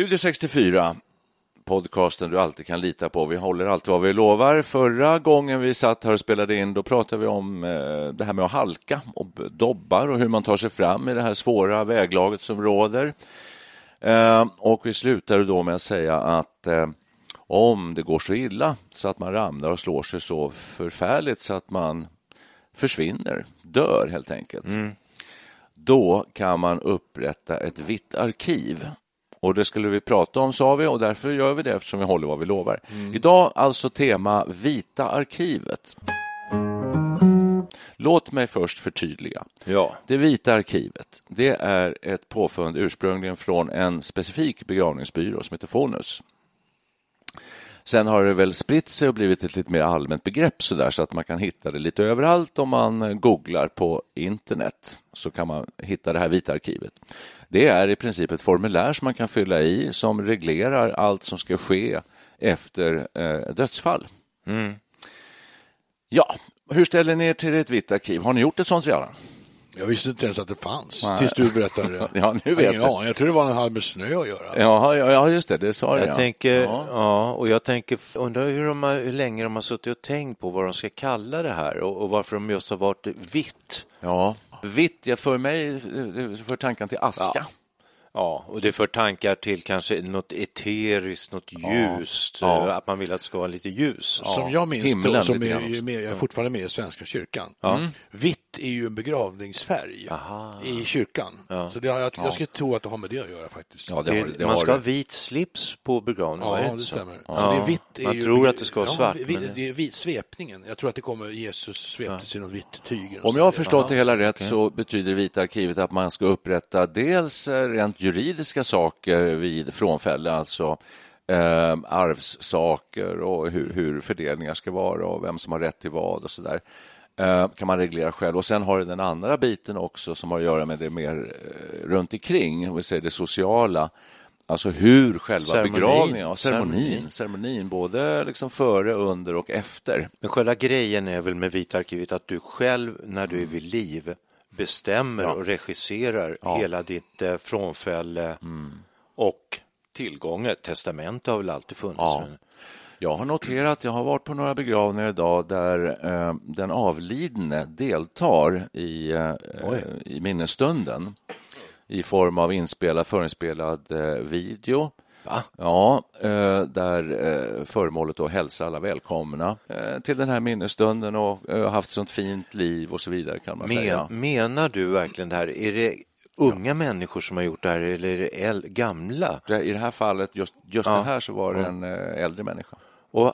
Studio 64, podcasten du alltid kan lita på. Vi håller alltid vad vi lovar. Förra gången vi satt här och spelade in, då pratade vi om eh, det här med att halka och dobbar och hur man tar sig fram i det här svåra väglaget som råder. Eh, och vi slutade då med att säga att eh, om det går så illa så att man ramlar och slår sig så förfärligt så att man försvinner, dör helt enkelt. Mm. Då kan man upprätta ett vitt arkiv och det skulle vi prata om, sa vi, och därför gör vi det eftersom vi håller vad vi lovar. Mm. Idag alltså tema Vita arkivet. Låt mig först förtydliga. Ja. Det Vita arkivet det är ett påfund ursprungligen från en specifik begravningsbyrå som heter Fonus. Sen har det väl spritt sig och blivit ett lite mer allmänt begrepp så, där, så att man kan hitta det lite överallt om man googlar på internet så kan man hitta det här vita arkivet. Det är i princip ett formulär som man kan fylla i som reglerar allt som ska ske efter eh, dödsfall. Mm. Ja, hur ställer ni er till ett vitt arkiv? Har ni gjort ett sånt redan? Jag visste inte ens att det fanns Nej. tills du berättade det. ja, nu vet jag. jag tror det var en halv med snö att göra. Ja, ja just det, det sa jag. Jag tänker, ja. ja. och jag tänker, undrar hur, de har, hur länge de har suttit och tänkt på vad de ska kalla det här och, och varför de just har varit vitt. Ja, vitt, jag för mig för tanken till aska. Ja. Ja, och det för tankar till kanske något eteriskt, något ljust, ja. Eh, att man vill att det ska vara lite ljus. Som jag minns Himlen, då, som är, med, jag är fortfarande med i Svenska kyrkan. Mm. Vitt är ju en begravningsfärg Aha. i kyrkan. Ja. Så det har, jag, jag skulle tro att det har med det att göra faktiskt. Ja, det har, det man ska ha vit slips på begravningen, Ja, det stämmer. Ja. det är vitt är man ju, tror att det ska vara svart. men... Det är vit svepningen. Jag tror att det kommer Jesus sveptes i något vitt tyg. Om jag har förstått det hela rätt så betyder Vita arkivet att man ska upprätta dels rent juridiska saker vid frånfälle, alltså eh, arvssaker och hur, hur fördelningar ska vara och vem som har rätt till vad och så där kan man reglera själv. Och sen har du den andra biten också som har att göra med det mer eh, runt omkring, vi säger det sociala. Alltså hur själva ceremonin. begravningen, ja, ceremonin, ceremonin, både liksom före, under och efter. Men själva grejen är väl med Vita arkivet att du själv när du är vid liv bestämmer ja. och regisserar ja. hela ditt eh, frånfälle mm. och tillgångar. Testament har väl alltid funnits? Ja. Jag har noterat, jag har varit på några begravningar idag där eh, den avlidne deltar i, eh, i minnesstunden i form av inspelad, förinspelad eh, video Va? Ja, eh, där eh, föremålet då hälsar alla välkomna eh, till den här minnesstunden och haft sånt fint liv och så vidare kan man Men, säga. Menar du verkligen det här? Är det unga människor som har gjort det här eller är det gamla? I det här fallet, just, just ja. det här, så var det en äldre människa. Och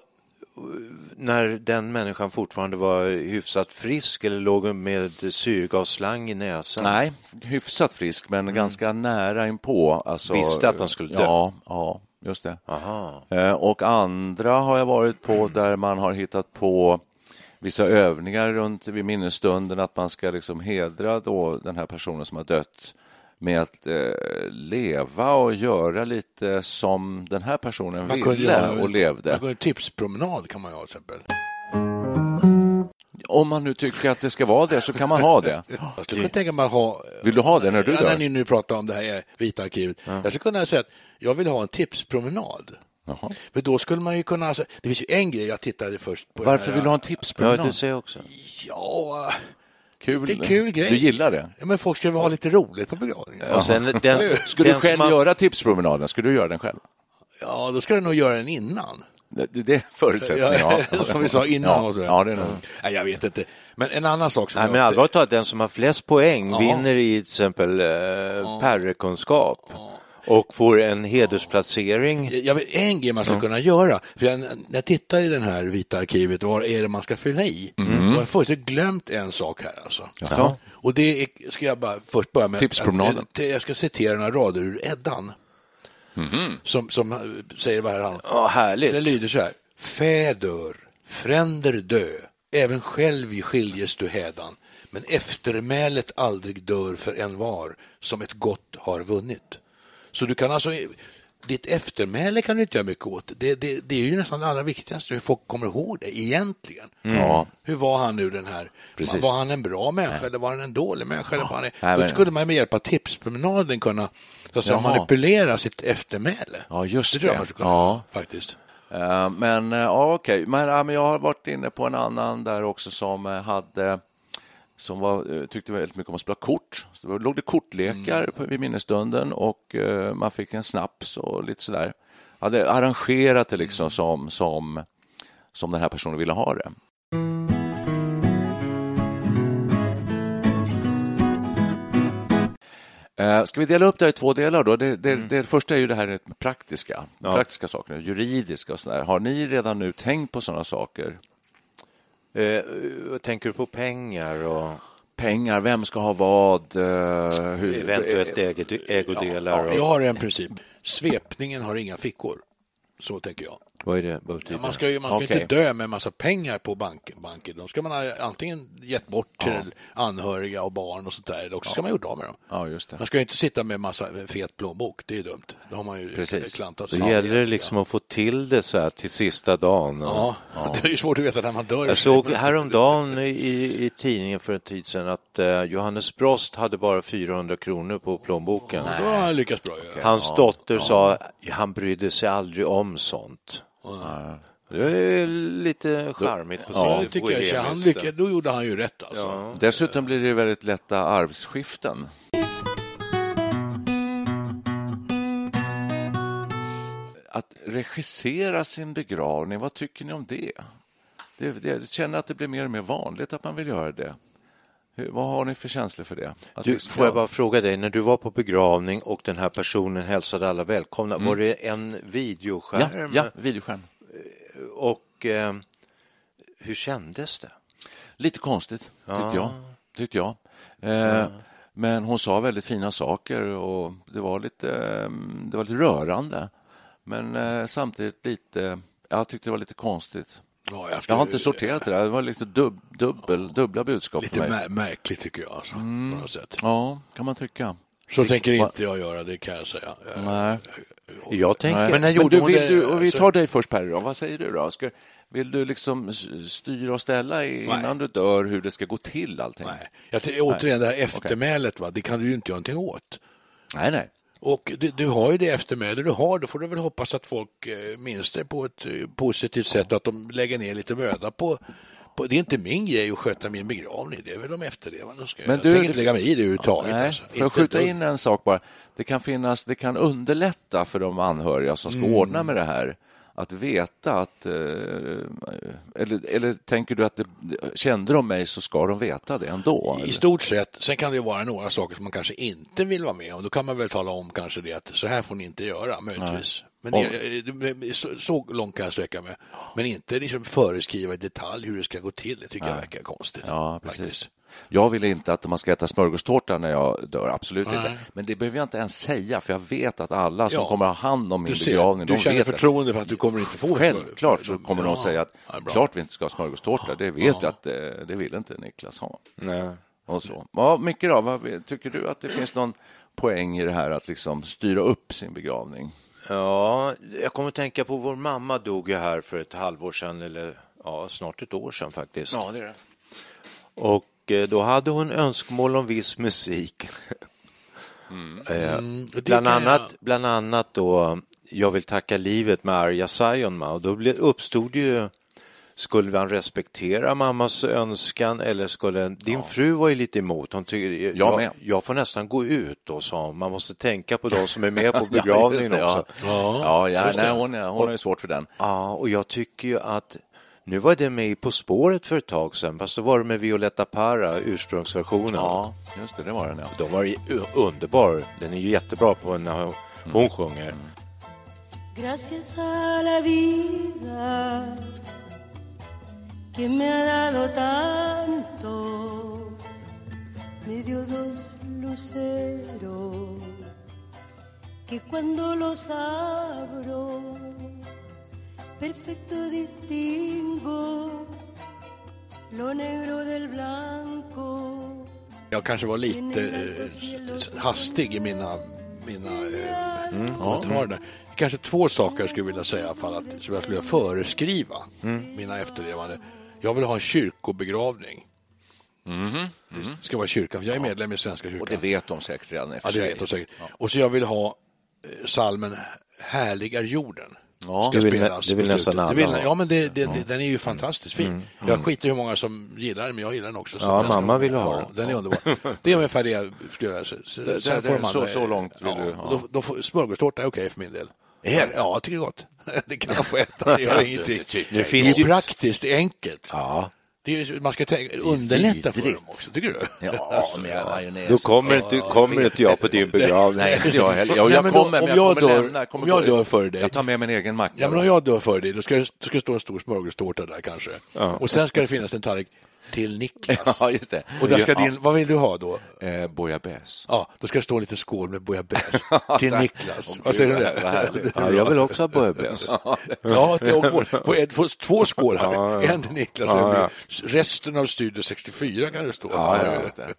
när den människan fortfarande var hyfsat frisk eller låg med syrgasslang i näsan? Nej, hyfsat frisk men mm. ganska nära inpå. Alltså, Visste att han skulle dö? Ja, ja just det. Aha. Eh, och andra har jag varit på där man har hittat på vissa övningar runt vid minnesstunden att man ska liksom hedra då den här personen som har dött med att eh, leva och göra lite som den här personen man ville göra, och levde. Man tipspromenad kan man ha till exempel. Om man nu tycker att det ska vara det så kan man ha det. Jag skulle kunna tänka mig ha... Vill du ha det när du dör? När ni nu pratar om det här Vita arkivet. Ja. Jag skulle kunna säga att jag vill ha en tipspromenad. Jaha. För då skulle man ju kunna... Alltså, det finns ju en grej jag tittade först på. Varför vill du ha en tipspromenad? Ja, det ser jag också. Ja... Kul. Det är kul grej. Du gillar det? Ja, men folk ska väl ha lite roligt på begravningen. Ja. Sen, den, skulle du själv har... göra tipspromenaden? Skulle du göra den själv? Ja, då ska jag nog göra den innan. Det, det är förutsättningen, ja. ja. Som vi sa innan. Ja, ja det är nog. Nej, jag vet inte. Men en annan sak som Nej, men allvarligt talat, den som har flest poäng ja. vinner i till exempel eh, ja. perrekunskap. Ja och får en hedersplacering. Jag vet, en grej man ska mm. kunna göra, för jag, när jag tittar i det här vita arkivet, vad är det man ska fylla i? Mm. Och jag har fullständigt glömt en sak här alltså. Ja. Och det är, ska jag bara först börja med. Tipspromenaden. Jag, jag ska citera några rader ur Eddan. Mm. Som, som säger vad här han... Ja, härligt. Det lyder så här. Fäder, fränder dö, även själv skiljes du hädan, men eftermälet aldrig dör för en var som ett gott har vunnit. Så du kan alltså ditt eftermäle kan du inte göra mycket åt. Det, det, det är ju nästan det allra viktigaste, hur folk kommer ihåg det egentligen. Mm. Ja. Hur var han nu den här? Precis. Var han en bra människa Nej. eller var han en dålig människa? Ja. Eller var han... Då skulle man med hjälp av tipspromenaden kunna så att säga, manipulera sitt eftermäle. Ja, just det. Tror jag man skulle kunna, ja. faktiskt. Uh, men uh, ja, okej, okay. men, uh, men jag har varit inne på en annan där också som hade som var, eh, tyckte väldigt mycket om att spela kort. Så det låg det kortlekar mm. vid minnesstunden och uh, man fick en snaps och lite sådär. Hade arrangerat det liksom mm. som, som, som den här personen ville ha det. Uh, ska vi dela upp det här i två delar? Då? Det, det, mm. det första är ju det här praktiska, ja. praktiska sakerna, juridiska och sådär. Har ni redan nu tänkt på sådana saker? Eh, tänker du på pengar? Och... Pengar, vem ska ha vad? Eh, hur... Eventuellt ägodelar? Ja, ja, jag har en princip. Svepningen har inga fickor. Så tänker jag. Vad är det? Ja, man ska ju man ska okay. inte dö med en massa pengar på banken. banken. De ska man ha antingen gett bort till ja. anhöriga och barn och sånt där, eller också ska man gjort av med dem. Ja, just det. Man ska ju inte sitta med en massa fet plånbok, det är dumt. Då har man ju Precis. klantat sig. Det gäller det liksom att få till det så här till sista dagen. Och... Ja. ja. det är ju svårt att veta när man dör. Jag såg häromdagen i, i tidningen för en tid sedan att eh, Johannes Brost hade bara 400 kronor på plånboken. Ja, då har han lyckats bra. Ja. Hans dotter sa han brydde sig aldrig om sånt. Ja. Det är lite charmigt på ja, det tycker jag. Han lyckades, då gjorde han ju rätt. Alltså. Ja. Dessutom blir det väldigt lätta arvsskiften. Att regissera sin begravning, vad tycker ni om det? det, det jag känner att det blir mer och mer vanligt att man vill göra det. Hur, vad har ni för känslor för det? du, liksom, får jag bara fråga dig, när du var på begravning och den här personen hälsade alla välkomna, mm. var det en videoskärm? Ja, ja videoskärm. Och eh, hur kändes det? Lite konstigt, ja. tyckte jag. Tyckte jag. Eh, ja. Men hon sa väldigt fina saker och det var lite, eh, det var lite rörande. Men eh, samtidigt lite, jag tyckte det var lite konstigt. Ja, jag, ska, jag, har inte sorterat det där. Det var liksom dub, dubbel, dubbla budskap Lite för mig. märkligt tycker jag. Alltså, mm. på något sätt. Ja, kan man tycka. Så tänker inte jag göra, det kan jag säga. Nej. Jag tänker... Men när gjorde Men du, vill du, och vi tar dig först, Perry. Vad säger du? då? Ska, vill du liksom styra och ställa innan Nej. du dör hur det ska gå till? Allting? Nej. Jag, återigen, det här eftermälet, va? det kan du ju inte göra någonting åt. Nej, nej. Och du, du, har ju det eftermäle du har, då får du väl hoppas att folk eh, minns det på ett eh, positivt sätt, att de lägger ner lite möda på, på det är inte min grej att sköta min begravning, det är väl de efterlevande ska Men du, Jag tänker inte lägga mig i det överhuvudtaget. Nej, alltså. För att skjuta in en sak bara, det kan, finnas, det kan underlätta för de anhöriga som ska mm. ordna med det här att veta att... Eh, eller, eller tänker du att det, kände de mig så ska de veta det ändå? I eller? stort sett. Sen kan det vara några saker som man kanske inte vill vara med om. Då kan man väl tala om kanske det att så här får ni inte göra, möjligtvis. Men det, så, så långt kan jag sträcka mig. Men inte liksom föreskriva i detalj hur det ska gå till. Det tycker Nej. jag verkar konstigt. Ja, precis. Faktiskt. Jag vill inte att man ska äta smörgåstårta när jag dör, absolut Nej. inte. Men det behöver jag inte ens säga, för jag vet att alla som ja. kommer att ha hand om min du begravning, Du känner förtroende för att du kommer inte få Självklart så kommer ja. de säga att ja, klart vi inte ska ha smörgåstårta, det vet jag att eh, det vill inte Niklas ha. Nej. Och så. Ja, Micke, då, vad, tycker du att det finns någon poäng i det här att liksom styra upp sin begravning? Ja, jag kommer att tänka på vår mamma dog ju här för ett halvår sedan, eller ja, snart ett år sedan faktiskt. Ja, det är det. Och Eh, då hade hon önskemål om viss musik. Mm. Eh, mm. bland, annat, jag... bland annat då Jag vill tacka livet med Arja Saijonmaa och då uppstod ju skulle man respektera mammas önskan eller skulle... Din ja. fru var ju lite emot. Hon tycker, jag, jag, jag, får nästan gå ut då, sa Man måste tänka på de som är med på begravningen ja, också. Ja, ja, ja nej, hon, hon har ju svårt för den. Ja, och jag tycker ju att nu var det med På spåret för ett tag sedan, fast då var det med Violetta Parra, ursprungsversionen. Ja, just det, det var den ja. De var underbar. Den är ju jättebra på när hon, mm. sjunger. Mm. Gracias a la vida que me ha dado tanto, me dio dos luceros que cuando los abro, perfecto distingo lo negro del blanco. Jag kanske var lite eh, hastig i mina, mina eh, mm, kommentarer. Kanske två saker jag skulle vilja säga i alla fall, att, som jag skulle vilja föreskriva mm. mina efterlevande. Jag vill ha en kyrkobegravning. Mm. Mm. Det ska vara kyrkan, för jag är medlem i Svenska kyrkan. Och det vet de säkert redan ja, det vet de säkert. Ja. Och så jag vill ha eh, salmen Härlig är jorden. Ja, ska det vill, spelas det vill nästan alla vill, Ja, men det, det, ja. den är ju fantastiskt fin. Mm. Mm. Jag skiter i hur många som gillar den, men jag gillar den också. Ja, mamma vill ha den. den är underbar. Det är ungefär det jag skulle göra. Så, det, det, det, så, så långt vill du? Ja. Då, då, smörgåstårta är okej okay för min del. Ja, jag tycker det är gott. Det kan jag få äta, det gör ingenting. Det, finns det är praktiskt, det är enkelt. Ja. Är, man ska tänka, underlätta för dem också, tycker du? Ja, med majonnäs. Då kommer inte, kommer inte jag på din begravning. Nej, inte jag heller. Jag, jag kommer, om jag, dör, lämna, om jag dör före dig. Jag tar med min egen macka. Ja, men om jag dör före dig, då ska, då ska det stå en stor smörgåstårta där kanske. Ja. Och sen ska det finnas en tallrik till Niklas. Ja, just det. Och där ska ja. din, vad vill du ha då? Eh, bouillabaisse. Ja, då ska det stå lite skål med bouillabaisse till Niklas. vad säger du där? Ja, jag vill också ha bouillabaisse. ja, på två skålar. Ja, ja. En till Niklas. Ja, Resten av Studio 64 kan det stå. Ja, det.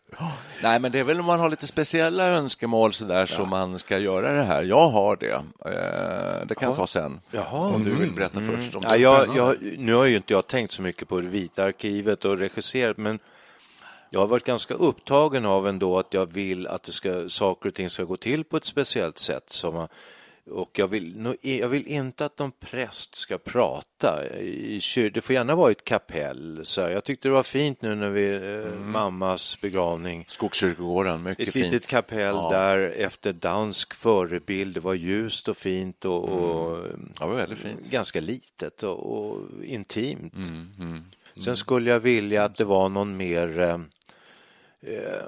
Nej, men det är väl om man har lite speciella önskemål så där som man ska göra det här. Jag har det. Eh, det kan jag ta sen. Jaha. Om du vill berätta mm. först. Om ja, jag, jag, nu har ju inte jag tänkt så mycket på det vita arkivet och regisserat, men jag har varit ganska upptagen av ändå att jag vill att det ska, saker och ting ska gå till på ett speciellt sätt. Som, och jag vill, jag vill inte att någon präst ska prata. Det får gärna vara ett kapell. Så jag tyckte det var fint nu när vi, eh, mm. mammas begravning. Skogskyrkogården, mycket ett fint. Ett litet kapell ja. där efter dansk förebild. Det var ljust och fint och, mm. och ja, väldigt fint. ganska litet och, och intimt. Mm. Sen skulle jag vilja att det var någon mer eh, eh,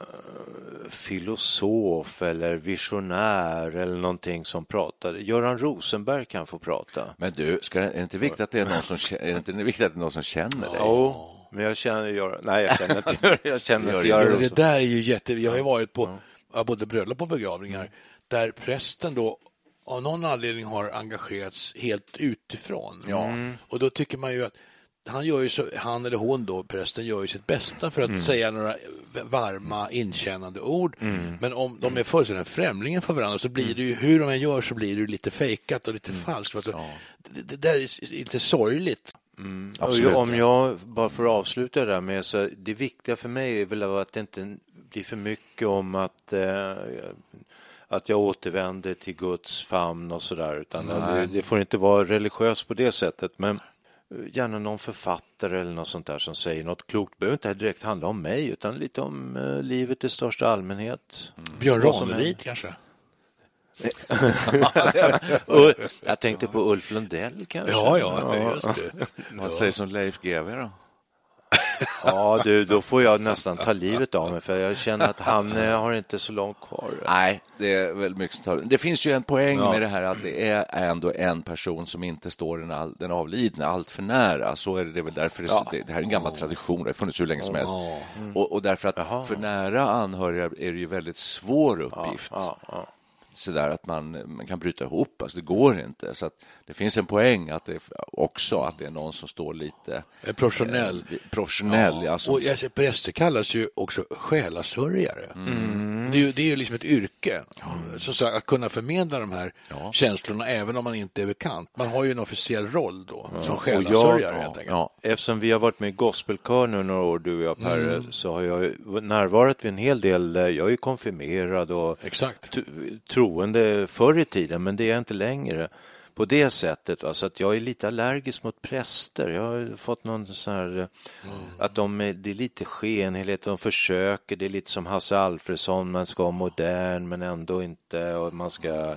filosof eller visionär eller någonting som pratade. Göran Rosenberg kan få prata. Men du, ska, är det inte viktigt att det är någon som, är det inte viktigt att det är någon som känner dig? Jo, men jag känner Göran. Nej, jag känner inte, jag känner inte Göran Rosenberg. Det där är ju jätte... Jag har ju varit på ja. både bröllop och begravningar där prästen då av någon anledning har engagerats helt utifrån. Ja. Och då tycker man ju att han, gör ju så, han eller hon då, prästen, gör ju sitt bästa för att mm. säga några varma inkännande ord. Mm. Men om de är fullständigt främlingar för varandra så blir det ju, hur de än gör så blir det lite fejkat och lite mm. falskt. Alltså, ja. det, det, där är lite sorgligt. Mm, om jag bara får avsluta det där med så det viktiga för mig är väl att det inte blir för mycket om att eh, att jag återvänder till Guds famn och sådär utan det, det, får inte vara religiöst på det sättet men gärna någon författare eller något sånt där som säger något klokt. Det behöver inte direkt handla om mig utan lite om eh, livet i största allmänhet. Mm. Björn Ranelid kanske? jag tänkte på Ulf Lundell kanske. Ja, ja, just det. Vad säger som Leif GW då? Ja, du, då får jag nästan ta livet av mig för jag känner att han eh, har inte så långt kvar. Nej, det är väl mycket som tar... Det finns ju en poäng ja. med det här att det är ändå en person som inte står den, all, den avlidne allt för nära. Så är det, det är väl därför det, ja. det, det, här är en gammal tradition, det har funnits hur länge som helst. Mm. Och, och, därför att Jaha. för nära anhöriga är det ju väldigt svår uppgift. Ja, så där att man, man kan bryta ihop. Alltså det går inte. Så det finns en poäng att det också att det är någon som står lite professionell. Eh, professionell ja. Alltså. Och alltså, präster kallas ju också själasörjare. Mm. Det, är ju, det är ju liksom ett yrke. Mm. Så, så att kunna förmedla de här ja. känslorna även om man inte är bekant. Man har ju en officiell roll då ja. som själasörjare. Jag, helt enkelt. Ja. Eftersom vi har varit med i gospelkör nu några år, du och jag Per, mm. så har jag närvarat vid en hel del. Jag är ju konfirmerad och Exakt troende förr i tiden, men det är jag inte längre. på det sättet. Va? Så att jag är lite allergisk mot präster. Jag har fått någon sån här, eh, att de är, det är lite skenhelighet, de försöker, det är lite som Hasse Alfredson, man ska vara modern men ändå inte och man ska,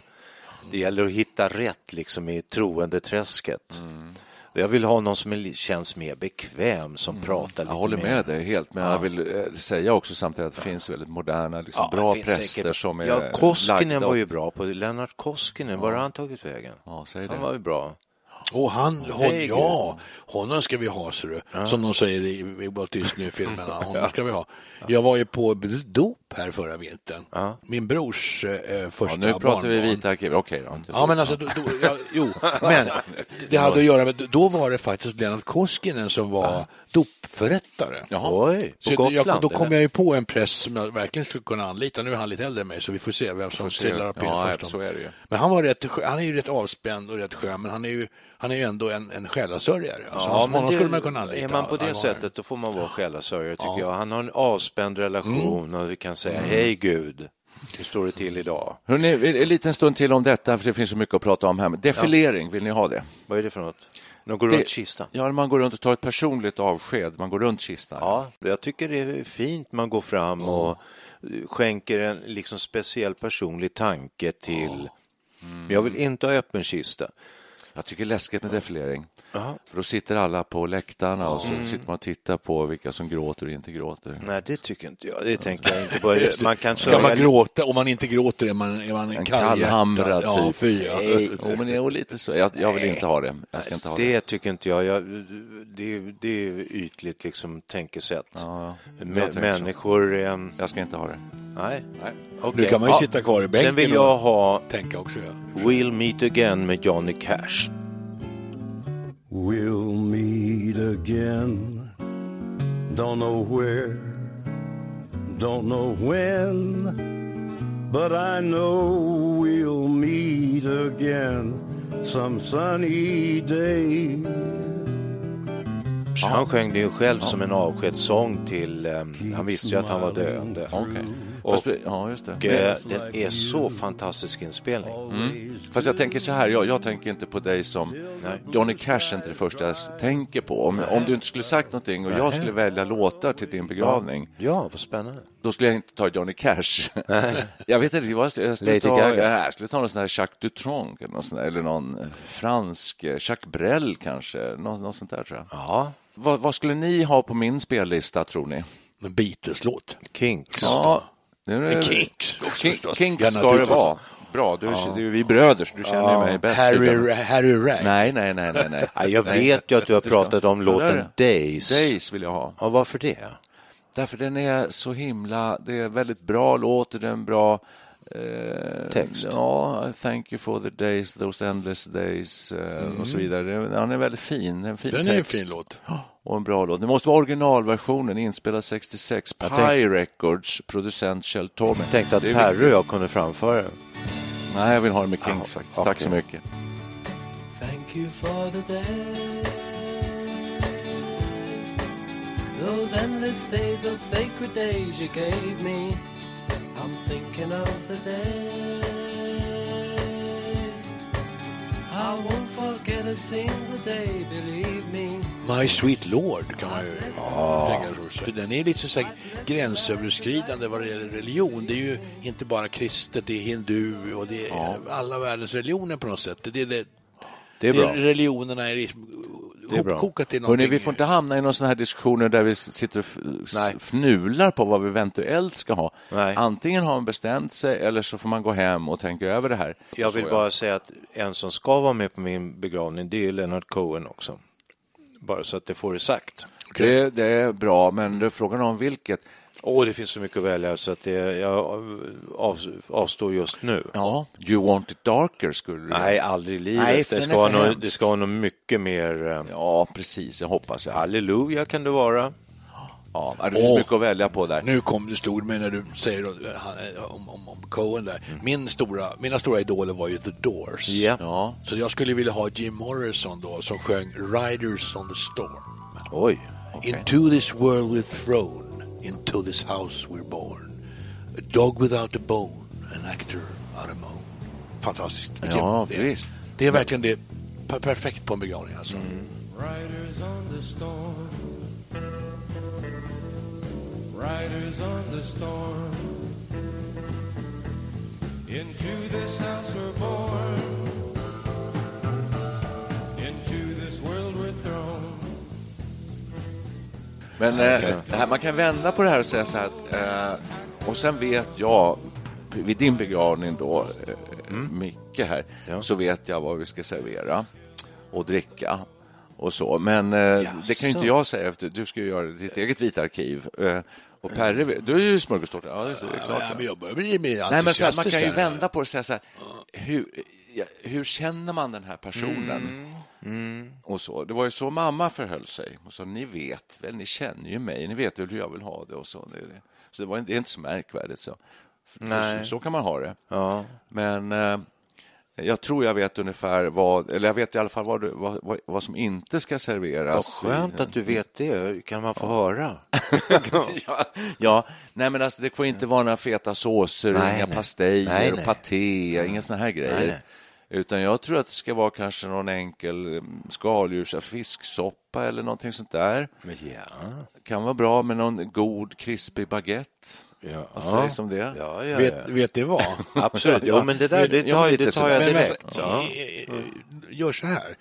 det gäller att hitta rätt liksom i troendeträsket. Mm. Jag vill ha någon som känns mer bekväm, som pratar lite Mm. Jag håller mer. med dig helt, men jag vill eh, säga också samtidigt att det finns väldigt moderna, liksom, Ja, bra det präster säkert. som är Ja, Koskinen lagda var ju bra på Lennart Koskinen, var har han tagit vägen? Ja, säg det. Han var ju bra. Och han, hon, Herregud. ja, honom ska vi ha, ser du. Som de säger i, i Walt Disney-filmerna. Honom ska vi ha. Jag var ju på dop här förra vintern. Ja. Min brors eh, första Ja, nu pratar vi barnbarn. Vita arkiv. Okej då. inte Ja, men alltså, då, då, ja, jo, men det hade att göra med, då var det faktiskt Lennart Koskinen som var dopförrättare. Jaha. Oj, på Så Gotland? jag, då kom eller? jag ju på en präst som jag verkligen skulle kunna anlita. Nu är han lite äldre än mig, så vi får se vem som trillar upp Ja, först. så är det ju. Men han, var rätt, han är ju rätt avspänd och rätt skön, men han är ju, han är ju ändå en, en själasörjare. Alltså, Ja, men det, skulle man kunna anlita. är man på det sättet då får man vara själasörjare tycker jag. Han har en avspänd relation och vi kan säga hej Gud, hur står det till idag? Hörrni, en liten stund till om detta, för det finns så mycket att prata om här. Defilering, vill ni ha det? Vad är det för något? De går Det- runt kistan? Ja, man går runt och tar ett personligt avsked. Man går runt kistan. Ja, jag tycker det är fint man går fram och skänker en liksom speciell personlig tanke till Men jag vill inte ha öppen kista. Jag tycker det är läskigt med defilering. För då sitter alla på läktarna och Mm. så sitter man och tittar på vilka som gråter och inte gråter. Nej, det tycker inte jag. Det tänker jag inte på. Man kan Ska man gråta? Om man inte gråter är man, är man en, En kallhjärtad. kallhamrad ja, typ. Fy, ja. Nej. Jo, men det är lite så. Jag, jag vill inte ha det. Jag ska inte ha det. Det tycker inte jag. jag det, det är ytligt liksom tänkesätt. Ja, jag människor... ehm, Jag ska inte ha det. nej. Nej. Okej. Nu kan man ju Ja. sitta kvar i bänken Sen vill jag ha tänka också. Ja. We'll Meet Again med Johnny Cash. We'll meet again. Don't know where, don't know when, but I know we'll meet again some sunny day. Han sjöng det ju själv som en avskedssång till... ehm, han visste ju att han var döende. Okej. Och- Fast, ja, just det. Eh, den är så fantastisk inspelning. Fast jag tänker så här, jag, jag tänker inte på dig som Johnny Cash är inte det första jag tänker på. Om, om du inte skulle sagt någonting och jag skulle välja låtar till din begravning, Ja, vad spännande. då skulle jag inte ta Johnny Cash. jag vet inte, vad jag skulle Lady ta, Gaga. jag skulle ta någon sån här Jacques Dutronc eller eller någon eh, fransk, eh, Jacques Brel kanske, något, något sånt där tror jag. Ja, Vad, vad skulle ni ha på min spellista tror ni? En Beatles-låt. Kinks. Ja, är, Kinks King. Kinks Ja, ska det vara. Bra, du, det är vi bröder, så du känner ju mig bäst. Harry, Harry Rag. Nej, nej, nej, nej. nej. Ja, jag vet ju att du har pratat om låten. Days. Days vill jag ha. Ja, varför det? Därför den är så himla, det är väldigt bra låt, det är en bra eh, Text. Ja, thank you for the days, those endless days eh, och så vidare. Den är väldigt fin, en fin Den är en text. fin låt. Och en bra låt. Det måste vara originalversionen, inspelad 66, Pi tänkte- Records, producent Kjell Torme. Jag tänkte att Perry och jag kunde framföra den. Nej, jag vill ha den med Kings faktiskt. Tack okej. så mycket. Thank you for the days, those endless days, those sacred days you gave me. I'm thinking of the days. I won't forget a single day, believe me. My Sweet Lord kan man ju tänka sig. För den är lite så här gränsöverskridande vad det gäller religion. Det är ju inte bara kristet, det är hindu och det är alla världens religioner på något sätt. Det är, det, Det är det är bra. religionerna är liksom Det är bra. Hörrni, vi får inte hamna i någon sån här diskussioner där vi sitter och Nej. fnular på vad vi eventuellt ska ha. Nej. Antingen har man bestämt sig eller så får man gå hem och tänka över det här. Jag vill Så, bara säga att en som ska vara med på min begravning, det är Leonard Cohen också. Bara så att det får det sagt. Det, det är bra, men det är frågan om vilket. Åh, det finns så mycket att välja så att det, jag av, avstår just nu. Ja, You want it darker skulle du Nej, aldrig i livet. Nej, det, ska för något, det ska vara något mycket mer... eh, Ja, precis. Jag hoppas jag. Halleluja kan det vara. Ja, det finns Åh. mycket att välja på där. Nu kom det slog mig när du säger om, om, om Cohen där. Min stora, mina stora idoler var ju The Doors. Ja. Ja, Så jag skulle vilja ha Jim Morrison då som sjöng Riders on the Storm. Oj. Into this world we're thrown, into this house we're born. A dog without a bone, an actor out of moan. Fantastiskt. Vilken- ja det- visst. Det är verkligen det. per- Perfekt på en begravning alltså. Riders on the storm. Riders on the storm. Into this house we're born. Into this world we're thrown. Men eh, här, man kan vända på det här och säga så här att, eh, och sen vet jag, vid din begravning då, eh, Mm. Micke här, så vet jag vad vi ska servera och dricka och så. Men eh, det kan ju inte jag säga efter, du ska ju göra ditt eget vita arkiv. Eh, och Perre, du är ju smörgåstårta, ja det är klart. Ja, men jag börjar bli mer Nej, men så här, man kan ju vända på det och säga så här, hur, hur känner man den här personen? Mm. Och så. Det var ju så mamma förhöll sig. Och så, ni vet väl, ni känner ju mig, ni vet väl hur jag vill ha det. Och så. Det, så det, var, det är inte så märkvärdigt. Så, Nej. så, så kan man ha det. Ja. Men eh, jag tror jag vet ungefär vad, eller jag vet i alla fall vad, vad, vad, vad som inte ska Vad serveras. skönt att du vet det. Kan man få höra? ja, ja, nej men alltså, det får inte vara några feta såser, Nej, inga nej. pastejer Nej, och paté, inga såna här grejer. Utan jag tror att det ska vara kanske någon enkel eh, skaldjurs fisksoppa eller någonting sånt där. Men ja. Kan vara bra med någon god krispig baguette. Ja. Vad sägs om det? Ja, ja, ja. Vet, vet det vad? Absolut. Jo, men det där det tar, det tar jag Men direkt. alltså, Ja. eh, eh, Gör så här.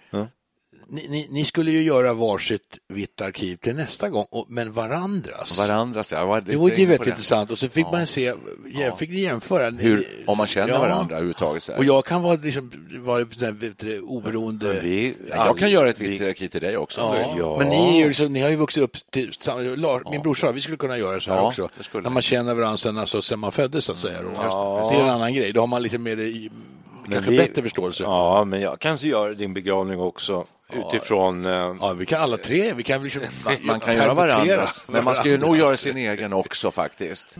Ni, ni, ni skulle ju göra varsitt vitt arkiv till nästa gång, och, men varandras. Varandra, så jag var Det vore ju väldigt intressant. Och så fick man se, ja. fick ni jämföra. Hur, om man känner Ja. varandra överhuvudtaget. Och jag kan vara, liksom, vara du, oberoende. Vi, Ja, jag kan göra ett vi- vitt arkiv till dig också. Ja, Ja. men ni, är ju liksom, ni har ju vuxit upp till, Lars, min brorsa, vi skulle kunna göra så här Ja, också. När man känner varandra sen, alltså, sen man föddes så att säga. Då. Det är en annan grej, då har man lite mer, i- kanske vi- bättre förståelse. Ja. Ja, men jag kan så göra din begravning också utifrån... eh, vi kan alla tre, vi kan liksom Man, man kan göra varandras, men man ska ju nog göra sin egen också faktiskt.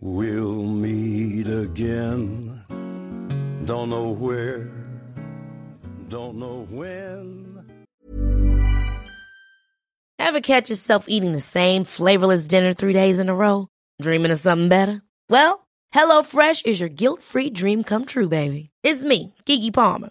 We'll meet again. Don't know where, don't know when. Ever catch yourself eating the same flavorless dinner three days in a row? Dreaming of something better? Well, HelloFresh is your guilt-free dream come true, baby. It's me, Gigi Palmer.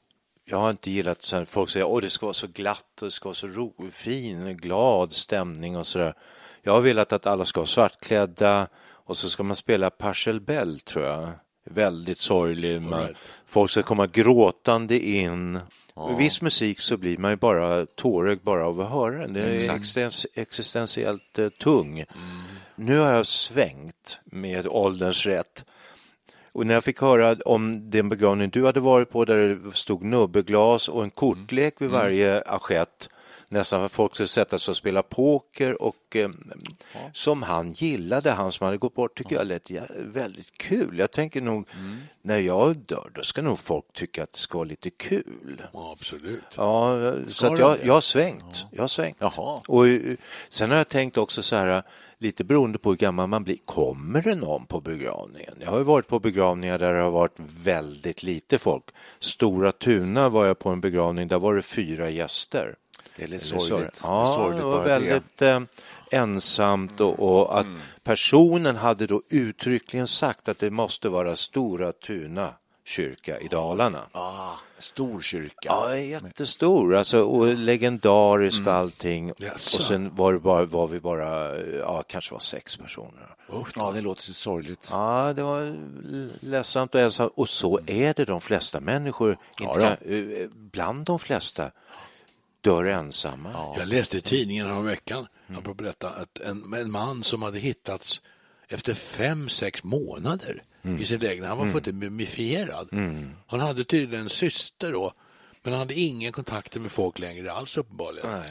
jag har inte gillat sen folk säger att det ska vara så glatt och det ska vara så ro, fin, glad stämning och sådär. Jag har velat att alla ska vara svartklädda och så ska man spela Pachelbel tror jag. Väldigt sorglig. Man, Folk ska komma gråtande in. Med viss musik så blir man ju bara tårögd bara av att höra den. Den är existens, existentiellt eh, tung. Nu har jag svängt med ålderns rätt. Och när jag fick höra om den begravning du hade varit på där det stod nubbeglas och en kortlek vid varje askett nästan folk skulle sätta sig och spela poker och eh, som han gillade, han som hade gått bort, tycker jag lät väldigt kul. Jag tänker nog, när jag dör, då ska nog folk tycka att det ska vara lite kul. Ja, absolut. Ja, så att jag, jag har svängt. Jag har svängt. Jaha. Och eh, sen har jag tänkt också så här, lite beroende på hur gammal man blir, kommer det någon på begravningen? Jag har ju varit på begravningar där det har varit väldigt lite folk. Stora Tuna var jag på en begravning, där var det fyra gäster. Det är lite sorgligt. Ja, Det sorgligt det var bara det. väldigt eh, ensamt och, och att personen hade då uttryckligen sagt att det måste vara Stora Tuna kyrka i Dalarna. Ah, stor kyrka. Ja, jättestor, alltså, och legendarisk och allting. Jaså. Och sen var, bara, var vi bara, ja, kanske var sex personer. Ja, det låter så sorgligt. Ja, det var ledsamt och ensamt. Och så är det de flesta människor, Ja, eh, bland de flesta, dör ensamma. Jag läste i tidningen här veckan, apropå detta, att en, en man som hade hittats efter fem, sex månader i sin lägenhet. Han var fullständigt mumifierad. Han hade tydligen en syster då, men han hade ingen kontakt med folk längre alls uppenbarligen.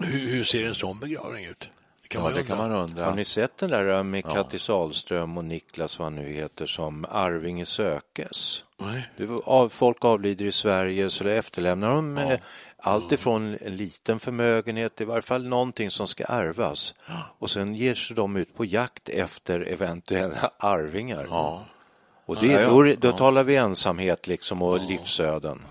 Hur, hur ser en sån begravning ut? Det kan Ja, man det undra. kan man undra. Har ni sett den där med Kattis Sahlström och Niklas, vad han nu heter, som Arvinge sökes? Nej. Var, av, folk avlider i Sverige så det efterlämnar de eh, allt ifrån en liten förmögenhet, i varje fall någonting som ska ärvas. Och sen ger sig de ut på jakt efter eventuella arvingar. Och det, Ja, ja. då, då talar vi ensamhet liksom och livsöden.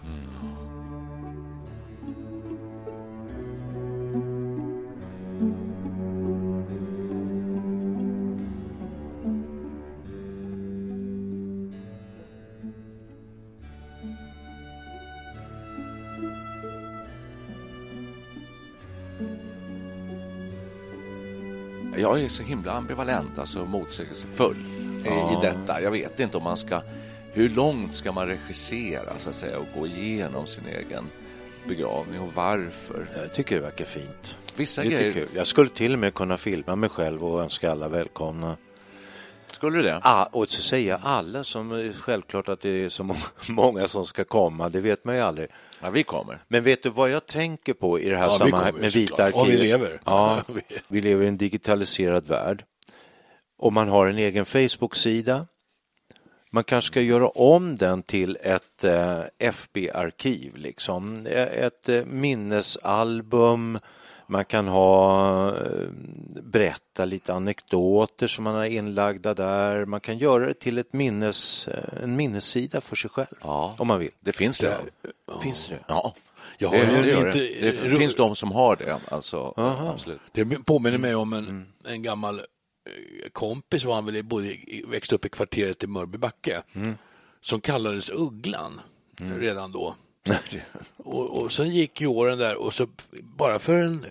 Jag är så himla ambivalent, alltså motsägelsefull i, i detta. Jag vet inte om man ska... Hur långt ska man regissera så att säga och gå igenom sin egen begravning och varför? Jag tycker det verkar fint. Vissa Lite grejer... Jag skulle till och med kunna filma mig själv och önska alla välkomna. Skulle du det? Ah, och så säga alla som är självklart att det är så må- många som ska komma, det vet man ju aldrig. Ja, vi kommer. Men vet du vad jag tänker på i det här Ja, sammanhanget med Vita såklart. Ja, vi lever. Ja, vi lever i en digitaliserad värld. Och man har en egen Facebook-sida. Man kanske ska göra om den till ett eh, FB-arkiv, liksom. Eh, ett eh, minnesalbum. Man kan ha, eh, berätta lite anekdoter som man har inlagda där. Man kan göra det till ett minnes, eh, en minnessida för sig själv, Ja. om man vill. Det finns det. Finns det? Ja. Jag Det, har det, gör inte- det. det finns de som har det, alltså. Absolut. Det påminner mig om en, en gammal eh, kompis, var han väl växte upp i kvarteret i Mörbybacke, som kallades Ugglan redan då. och, och sen gick ju åren där och så bara för en eh,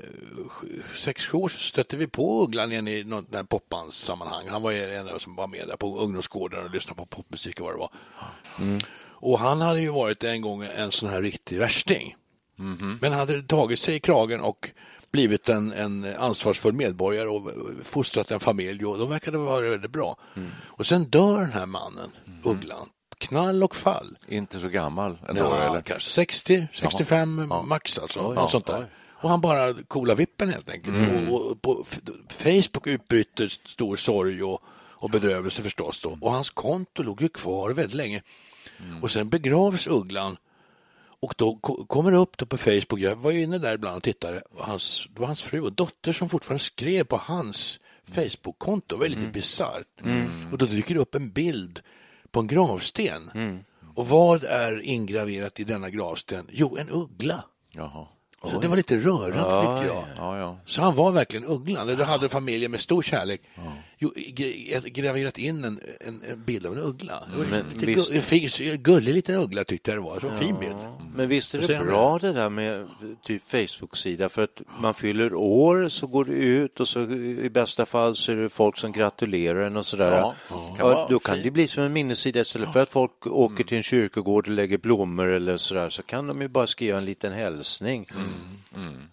sex sju år så stötte vi på Ugglan igen i något popbandssammanhang. Han var ju en av som var med där på ungdomsgården och lyssnade på popmusik och vad det var. Och han hade ju varit en gång en sån här riktig värsting. Men hade tagit sig i kragen och blivit en, en ansvarsfull medborgare och fostrat en familj och då verkade vara väldigt bra. Och sen dör den här mannen, Ugglan, knall och fall. Inte så gammal ändå, Ja, eller? kanske 60, 65 max alltså. något sånt där. Och han bara coola vippen helt enkelt. Och, och på Facebook utbryter stor sorg och, och bedrövelse förstås då. Och hans konto låg ju kvar väldigt länge. Och sen begravs Ugglan och då ko- kommer det upp då på Facebook, jag var ju inne där ibland och tittade, och hans, det var hans fru och dotter som fortfarande skrev på hans Facebook-konto, var lite bisarrt. Och då dyker det upp en bild på en gravsten. Och vad är ingraverat i denna gravsten? Jo, en uggla. Jaha. Så det var lite rörande tyckte jag. Ja, ja. Så han var verkligen ugglan. Då hade familjen med stor kärlek graverat in en, en, en bild av en uggla. Det var Men lite visst- gu- fin- gullig liten uggla tyckte jag det var. Så fin bild. Men visst är det bra det där med typ Facebook-sida för att man fyller år så går det ut och så i bästa fall så är det folk som gratulerar en och sådär. Ja, Ja, kan vara då kan det bli som en minnessida istället för att folk åker till en kyrkogård och lägger blommor eller sådär så kan de ju bara skriva en liten hälsning. Men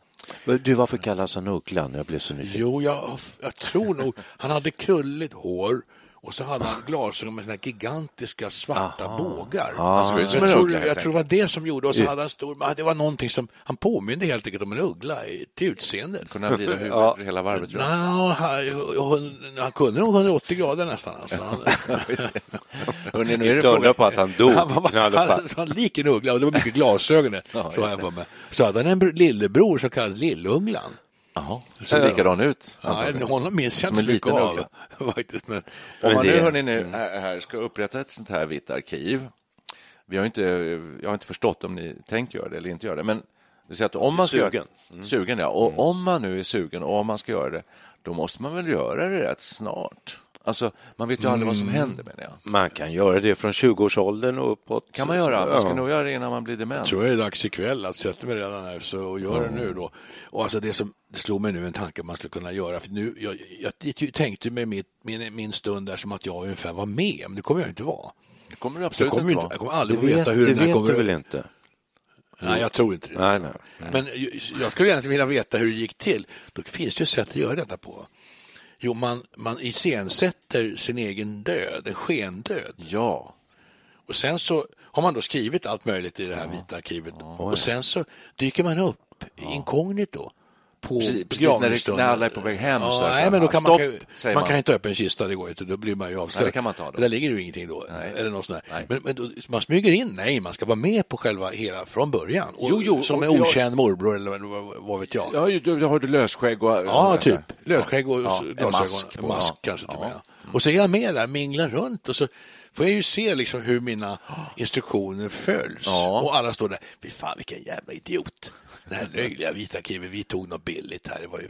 du, varför kallas han Ugglan? Jag blev så nyfiken. Jo, jag, jag tror nog... Han hade krulligt hår och så hade han glasögon med såna här gigantiska svarta bågar. Han såg ut som jag, tror, jag tror det var det som gjorde, och så hade han stor, det var någonting som, han påminde helt enkelt om en uggla i, till utseendet. Kunde han vrida huvudet hela varvet runt? Nå, han, han, han kunde nog 180 grader nästan. Alltså. Han, Hörrni, nu är det fråga... på att han dog. han var han, fall. han lik en uggla och det var mycket glasögon Ja, så, han var med. så hade han en br- lillebror som kallades Lillugglan. Jaha, det såg likadan ut. Ja, honom minns jag inte så mycket av. Faktiskt, men, Om man det- nu, hörni, nu här ska upprätta ett sånt här vitt arkiv. Vi har inte, jag har inte förstått om ni tänkt göra det eller inte göra det, men säga att om man ska Sugen. Göra, sugen, ja. Och om man nu är sugen och om man ska göra det, då måste man väl göra det rätt snart. Alltså, man vet ju aldrig vad som händer, menar jag. Man kan göra det från 20-årsåldern och uppåt. kan man göra. Man ska Ja. nog göra det innan man blir dement. Jag tror det är dags ikväll att sätta mig redan här så, och göra det nu då. Och alltså det som det slog mig nu en tanke man skulle kunna göra. För nu, jag, jag, jag tänkte med mitt, min, min stund där som att jag ungefär var med, men det kommer jag inte vara. Det kommer det Jag absolut kommer, inte vara. jag kommer Det aldrig få vet, veta hur det den här vet kommer du väl inte? Nej, jag tror inte det. Nej, nej. Men ju- jag skulle gärna vilja veta hur det gick till. Då finns det ju sätt att göra detta på. Jo, man, man iscensätter sin egen död, en skendöd. Ja. Och sen så har man då skrivit allt möjligt i det här vita arkivet. Och sen så dyker man upp inkognito på Precis, precis när, alla är på väg hem. Ja, så nej, så men då kan man, stopp, kan, säger man kan inte öppna en kista, det går inte, då blir man ju avslöjad. Nej, det kan man ta då. Där ligger ju ingenting då. Nej. Eller något sånt. Men, men då, man smyger in, nej, man ska vara med på själva hela från början. Och, Jo, jo, som en jag- okänd morbror eller vad, vad, vet jag. Ja, du har du lösskägg och... Ja, typ. Lösskägg och Ja, glasögon. mask mask kanske till och med. Och så är jag med där, minglar runt och så får jag ju se liksom hur mina instruktioner följs. Ja. Och alla står där, fy fan vilken jävla idiot. Det här löjliga vita arkivet, vi tog något billigt här. Det var ju,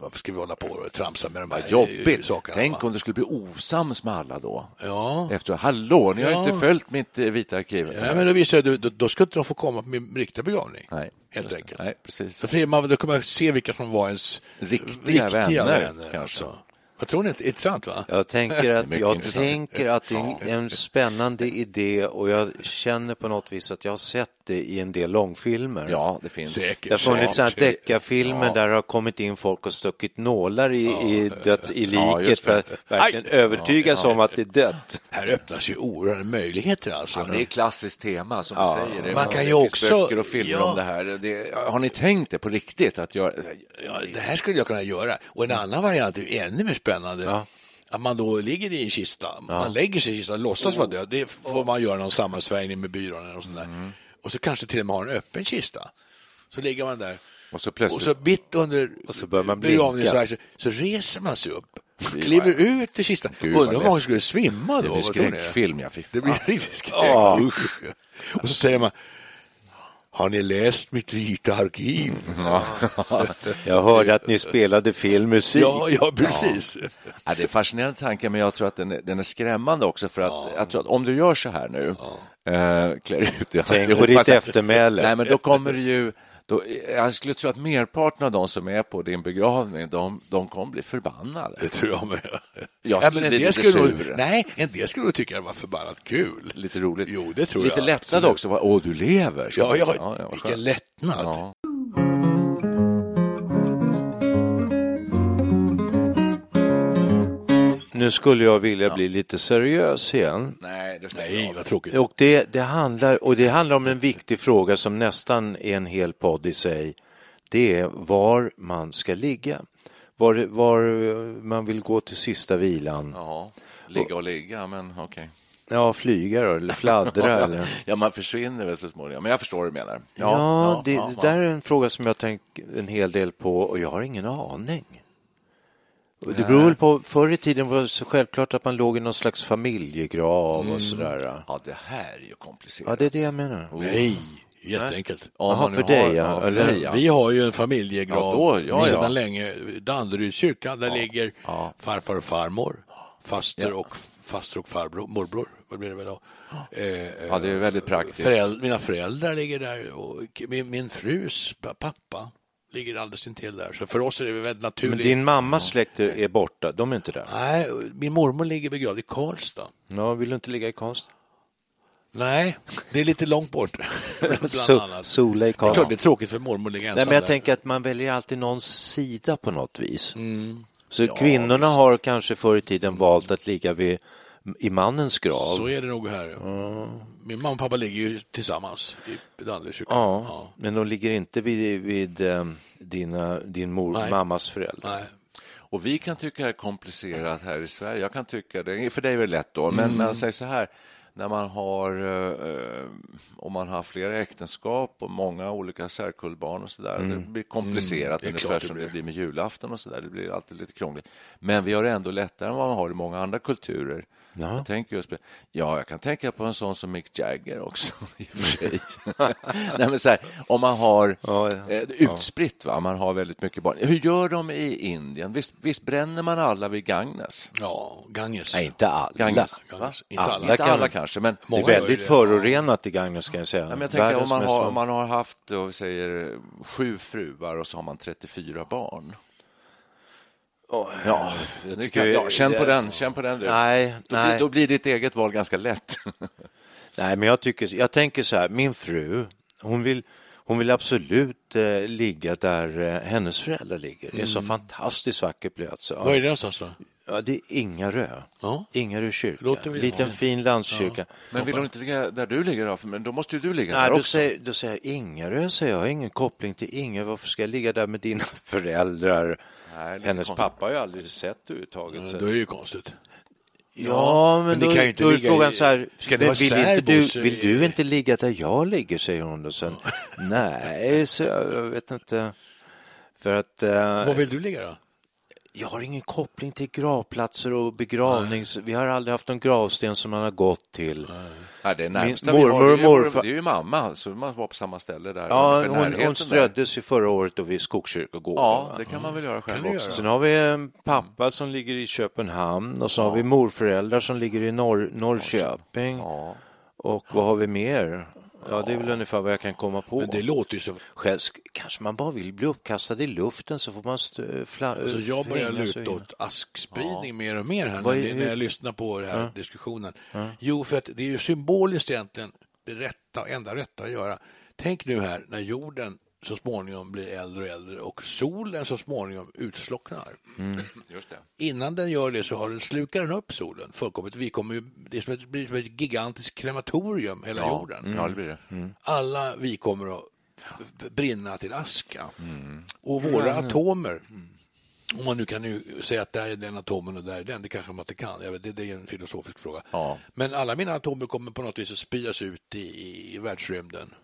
varför ska vi hålla på och tramsa med de här jobbigt. sakerna? Tänk va? om du skulle bli osams med alla då. Ja. Efter, hallå, ni har Ja. inte följt mitt eh, vita arkiv. Ja, men då visar jag, då, då ska inte de få komma på min riktiga begravning. Nej. Helt enkelt. Nej, precis. Så ser man, då kan man se vilka som var ens Riktiga vänner, kanske. alltså. Vad tror? Inte? Inte sant va? Jag tänker att, jag intressant. tänker att det är en spännande idé och jag känner på något vis att jag har sett det i en del långfilmer. Ja, det finns. Säkert. Det har funnits sådana deckarfilmer Ja. där det har kommit in folk och stuckit nålar i, i, döds, i Ja, liket just för det. att verkligen Aj! övertygas om att det är dött. Här öppnas ju oerhörda möjligheter alltså. Ja, det är ett klassiskt tema som Ja. du säger. Det, Man kan ju också- böcker och filmer ja. om det här. Det, har ni tänkt det på riktigt? Att göra... Ja, det här skulle jag kunna göra. Och en annan variant är ju ännu mer spännande. Ja. Att man då ligger i en kista, man lägger sig i kistan, låtsas vara död. Det får man göra någon sammansvärjning med byrån eller något sånt där. Mm. Och så kanske till och med har en öppen kista. Så ligger man där. Och så plötsligt... Och så mitt under Och så börjar man begravningsverket så reser man sig upp, kliver ut ur kistan. Undrar om läskigt. skulle svimma det då? blir tror ni? skräckfilm, ja. Det blir riktigt skräck. Ja. Och så säger man, har ni läst mitt vita arkiv? Jag hörde att ni spelade filmmusik. Ja, ja, precis. Ja, det är fascinerande tanke, men jag tror att den är, den är skrämmande också. För att, tror att om du gör så här nu, eh, klär ut dig Tänk på ditt eftermäle. Nej, men då kommer det ju... Då, jag skulle tro att merparten av de som är på din begravning, de, de kommer bli förbannade. Det tror jag med. Jag Ja, skulle men en bli lite skulle nog, sur. nej, en del skulle nog tycka det var förbannat kul. Lite roligt. Jo, det tror Lite jag. lättnad Absolut. också. Åh, du lever. Ja, ja, vad vilken lättnad. Ja. Nu skulle jag vilja bli lite seriös igen. Nej, det Nej, vad tråkigt. Och det, det, handlar, och det handlar om en viktig fråga som nästan är en hel podd i sig. Det är var man ska ligga. Var, var man vill gå till sista vilan. Ja, ligga och ligga, men okej. Ja, flyga då, eller fladdra. eller. Ja, man försvinner väl så småningom. Men jag förstår vad du menar. Ja, det, ja, det där är en fråga som jag tänkt en hel del på och jag har ingen aning. Det beror väl på, förr i tiden var det så självklart att man låg i någon slags familjegrav och sådär. Ja, det här är ju komplicerat. Ja, det är det jag menar. Nej, jätteenkelt. Jaha, för dig, ja, ja, för eller? ja. Vi har ju en familjegrav Ja, då- ja, ja. sedan länge. Danderyds kyrka, där ligger ja. farfar och farmor, faster och faster och farbror, morbror, vad blir det väl då? Eh, Ja, det är väldigt praktiskt. Föräld, mina föräldrar ligger där och min, min frus pa- pappa ligger alldeles intill där. Så för oss är det väldigt Men naturligt. din mammas släkt är borta, de är inte där? Nej, min mormor ligger begravd i Karlstad. Ja, vill du inte ligga i konst? Nej, det är lite långt bort. So, sola i Det är klart Karlstad. det är tråkigt för mormor att ligga ensam Nej, men jag där. tänker att man väljer alltid någons sida på något vis. Mm. Så kvinnorna har kanske förr i tiden valt att ligga vid, i mannens grav. Så är det nog här. Min mamma och pappa ligger ju tillsammans i Danderyds kyrka. Ja, men de ligger inte vid, vid eh, dina, din mor, Nej. mammas föräldrar. Nej. Och vi kan tycka det är komplicerat här i Sverige. Jag kan tycka det, för dig är det lätt då, men Mm. man säger så här, när man har, eh, om man har flera äktenskap och många olika särkullbarn och så där. Det blir komplicerat, Mm, det är ungefär det som det blir med julafton och så där. Det blir alltid lite krångligt. Men vi har det ändå lättare än vad man har i många andra kulturer. Ja. Jag tänker just på, ja, jag kan tänka på en sån som Mick Jagger också, i och för sig. Nej, men så här, om man har Ja, ja. eh, utspritt, va? man har väldigt mycket barn. Hur gör de i Indien? Visst, visst bränner man alla vid Ganges? Ja, Ganges. Nej, inte alla. Ganges? Ganges. Inte Alla alla. Alla kanske, men Det är väldigt förorenat i Gagnef, ska jag säga. Ja, men jag tänker om man, har, om man har haft då, vi säger, sju fruar och så har man 34 barn. Ja, jag tycker ja känn på den. Känn på den du. Nej, Då, nej. blir, då blir ditt eget val ganska lätt. Nej, men jag, tycker, jag tänker så här, min fru, hon vill, hon vill absolut eh, ligga där eh, hennes föräldrar ligger. Det är så fantastiskt vacker plats. Ja, Var är det någonstans då? Ja, det är Ingarö. Ja. Ingarö kyrka. Låter Liten ja. fin landskyrka. Men vill hon inte ligga där du ligger då? Men då måste ju du ligga Nej, där då också. säger, då säger jag Ingarö, säger jag. har ingen koppling till Ingarö. Varför ska jag ligga där med dina föräldrar? Nej, Hennes konstigt. pappa har jag aldrig sett överhuvudtaget. så- Då är det ju konstigt. Ja, men, men då, då är frågan i- så här, men vill, inte du, vill du inte ligga där jag ligger, säger hon. Och sen, nej, så jag, jag vet inte. För att eh, Var vill du ligga då? Jag har ingen koppling till gravplatser och begravnings... Vi har aldrig haft någon gravsten som man har gått till. Nej, det närmsta Min vi har, mormor det, och är, morfar- det är ju mamma, så man var på samma ställe där. Ja, hon, hon ströddes ju förra året då vid Skogskyrkogården. Ja, det kan man väl göra själv också. göra. Sen har vi en pappa som ligger i Köpenhamn och så har vi morföräldrar som ligger i Norr, Norrköping. Ja. Och vad har vi mer? Ja, det är väl ungefär vad jag kan komma på. Men det låter ju så... Själv sk- kanske man bara vill bli uppkastad i luften så får man st- fla- Alltså jag börjar luta åt askspridning mer och mer här när, är- när jag lyssnar på den här diskussionen. Jo, för att det är ju symboliskt egentligen det rätta enda rätta att göra. Tänk nu här när jorden så småningom blir äldre och äldre och solen så småningom utslocknar. Just det. Innan den gör det så har den, slukar den upp solen fullkomligt. Vi kommer ju, det är som ett, blir som ett gigantiskt krematorium, hela Ja. jorden. ja, det blir det. Alla vi kommer att brinna till aska. Och våra atomer, om man nu kan ju säga att där är den atomen och där är den, det kanske man inte kan. Jag vet, det, det är en filosofisk fråga. Ja. Men alla mina atomer kommer på något vis att spridas ut i, i, världsrymden.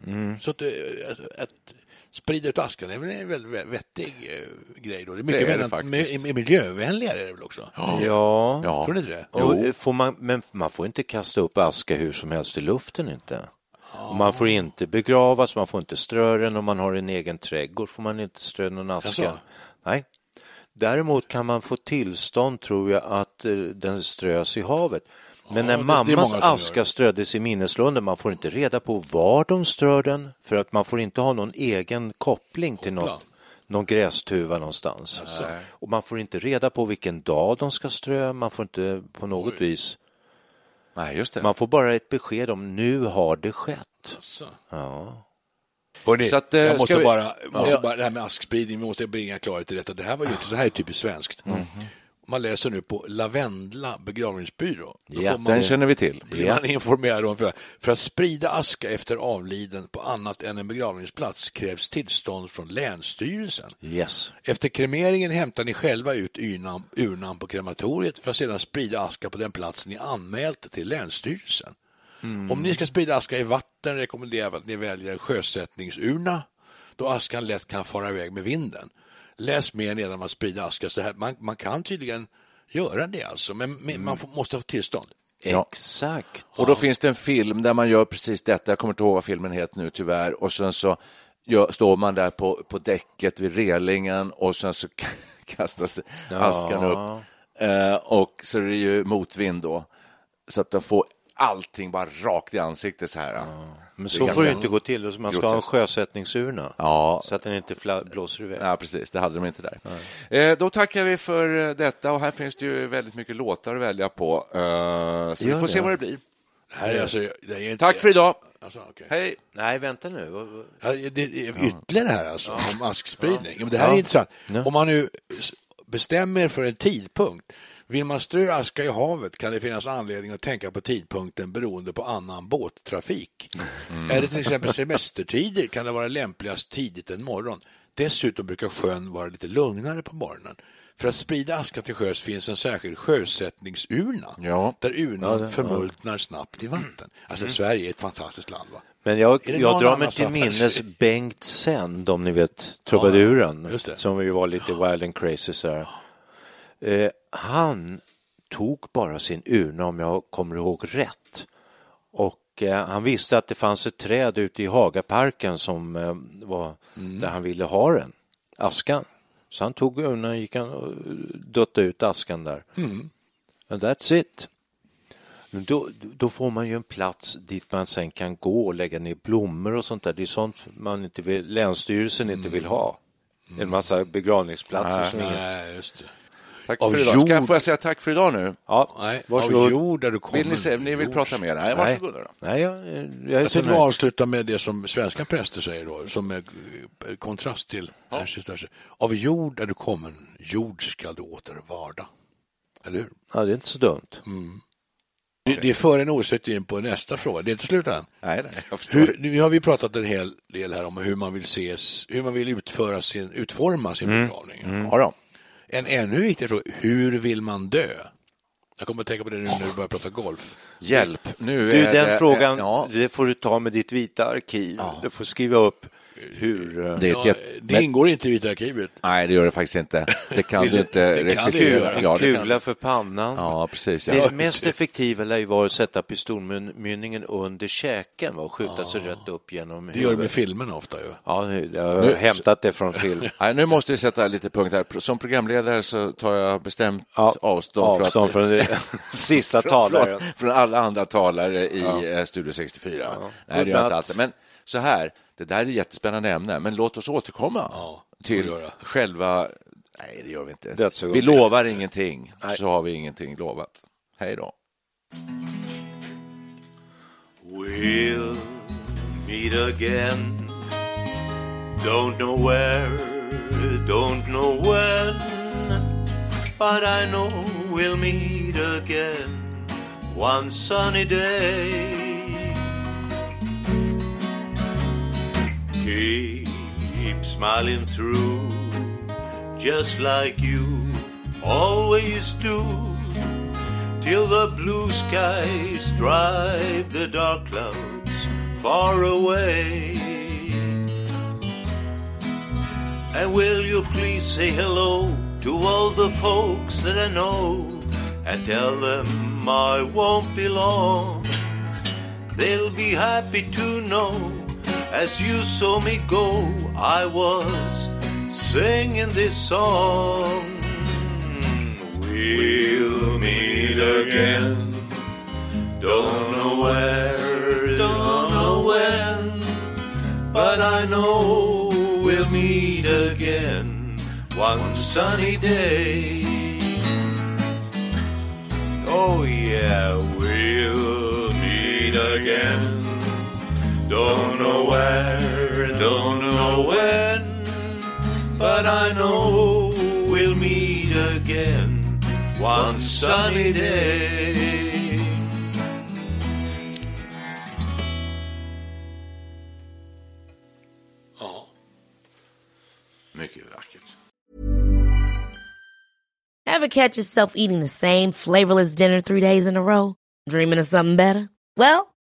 Så att, eh, att, att sprida ut askan är väl en väldigt vä- vettig eh, grej. Då. Det är mycket Det är det mer- faktiskt. mi- miljövänligare är det väl också? Ja. Ja. Tror ni inte det? Och får man, men man får inte kasta upp aska hur som helst i luften inte. Och Man får inte begravas, man får inte strö den. Om man har en egen trädgård får man inte strö någon aska. Jaså? Nej. Däremot kan man få tillstånd, tror jag, att eh, den strös i havet. Men när det mammas aska ströddes i minneslunden, man får inte reda på var de strör den, för att man får inte ha någon egen koppling till något, någon grästuva någonstans. Och man får inte reda på vilken dag de ska strö, man får inte på något vis Nej, just det. man får bara ett besked om nu har det skett. Så. Ja. Hörrni, Så att, eh, jag måste, vi- bara, måste Ja. bara, det här med askspridning, vi måste bringa klarhet i detta. Det här var ju inte så här är typiskt svenskt. Man läser nu på Lavendla begravningsbyrå. Då Ja, man, Den känner vi till. blir man informerad om för, för att sprida aska efter avliden på annat än en begravningsplats krävs tillstånd från Länsstyrelsen. Yes. Efter kremeringen hämtar ni själva ut urnan, urnan på krematoriet för att sedan sprida aska på den plats ni anmält till Länsstyrelsen. Om ni ska sprida aska i vatten rekommenderar vi att ni väljer en sjösättningsurna då askan lätt kan fara iväg med vinden. Läs mer nedan om att sprida aska. Så här, man, man kan tydligen göra det alltså, men, men man får, måste ha tillstånd. Ja. Exakt. Och då finns det en film där man gör precis detta. Jag kommer inte ihåg vad filmen heter nu tyvärr. Och sen så gör, står man där på, på däcket vid relingen och sen så kastas askan upp. Eh, och så är det ju motvind då. Så att de får allting bara rakt i ansiktet så här. Men Det är så får ganska- det inte gå till. Man ska ha en sjösättningsurna Ja. så att den inte blåser iväg. Ja, precis. Det hade de inte där. Eh, då tackar vi för eh, detta och här finns det ju väldigt mycket låtar att välja på. Eh, så vi får se det. vad det blir. Det är alltså, det är inte, Tack för idag. Alltså, okej. Hej! Nej, vänta nu. Ja, det det är ytterligare här alltså, om askspridning. Ja. Men det här är intressant. Ja. Om man nu bestämmer för en tidpunkt, vill man strö aska i havet kan det finnas anledning att tänka på tidpunkten beroende på annan båttrafik. Är det till exempel semestertider kan det vara lämpligast tidigt en morgon. Dessutom brukar sjön vara lite lugnare på morgonen. För att sprida askan till sjöss finns en särskild sjösättningsurna Ja. där urnan Ja, förmultnar snabbt i vatten. Alltså Sverige är ett fantastiskt land. Va? Men jag, jag drar mig till minnes Bengt Sänd, om ni vet, trubaduren, som ju var lite wild and crazy så här. Eh, han tog bara sin urna, om jag kommer ihåg rätt. Och eh, han visste att det fanns ett träd ute i Hagaparken som eh, var Mm. där han ville ha den, askan. Så han tog urnan, gick han och duttade ut askan där. Mm. And that's it. Men då, då får man ju en plats dit man sen kan gå och lägga ner blommor och sånt där. Det är sånt man inte vill, Länsstyrelsen inte vill ha. En massa begravningsplatser som ingen... Nej, just det. Tack Av för idag. Ska jag, jord- får jag säga tack för idag nu? Ja, Nej, varsågod. av jord där du kommer. Vill ni, säga, ni vill jord. prata mer? Nej, varsågoda då. Nej, jag, jag är Jag tänkte avsluta med det som svenska präster säger då, som är eh, kontrast till ja. Av jord där du kommen, jord skall du åter varda. Eller hur? Ja, det är inte så dumt. Det, det för en osökt in på nästa fråga. Det är inte slut än. Nej, nej. Hur, nu har vi pratat en hel del här om hur man vill ses, hur man vill utföra sin, utforma sin begravning. Ja, då. En ännu viktigare fråga, hur vill man dö? Jag kommer att tänka på det nu när du börjar prata golf. Hjälp, nu Du, är den det, frågan, Ja, det får du ta med ditt vita arkiv. Du får skriva upp hur... eh, det ett Ja, det men- ingår inte i Vita arkivet. Nej, det gör det faktiskt inte. Det kan du det- inte det kan det regissera. göra. Ja, det kan- Kula för pannan. Ja, precis. Det Ja. mest effektiva lär ju vara att sätta pistolmynningen under käken va, och skjuta sig rätt upp genom Det gör de i huvudet. filmerna ofta ju. Ja, jag har Nu- hämtat det från film. Nej, nu måste vi sätta lite punkt här. Som programledare så tar jag bestämt Ja, avstånd, Avstånd för att, från det sista från, talaren. från, från alla andra talare i eh, Studio 64. Nej, det gör jag inte alltid. Men så här, det där är ett jättespännande ämne, men låt oss återkomma Ja, till själva... Nej, det gör vi inte. Vi lovar ingenting, så har vi ingenting lovat. Hej då. We'll meet again. Don't know where, don't know when, but I know we'll meet again one sunny day. Keep smiling through, just like you always do till the blue skies drive the dark clouds far away. And will you please say hello to all the folks that I know and tell them I won't be long? They'll be happy to know as you saw me go, I was singing this song. We'll meet again. Don't know where, don't know when, but I know we'll meet again one sunny day. Oh yeah, we'll meet again. Don't know where, don't know when, but I know we'll meet again one sunny day. Mycket vackert. Ever catch yourself eating the same flavorless dinner three days in a row? Dreaming of something better? Well,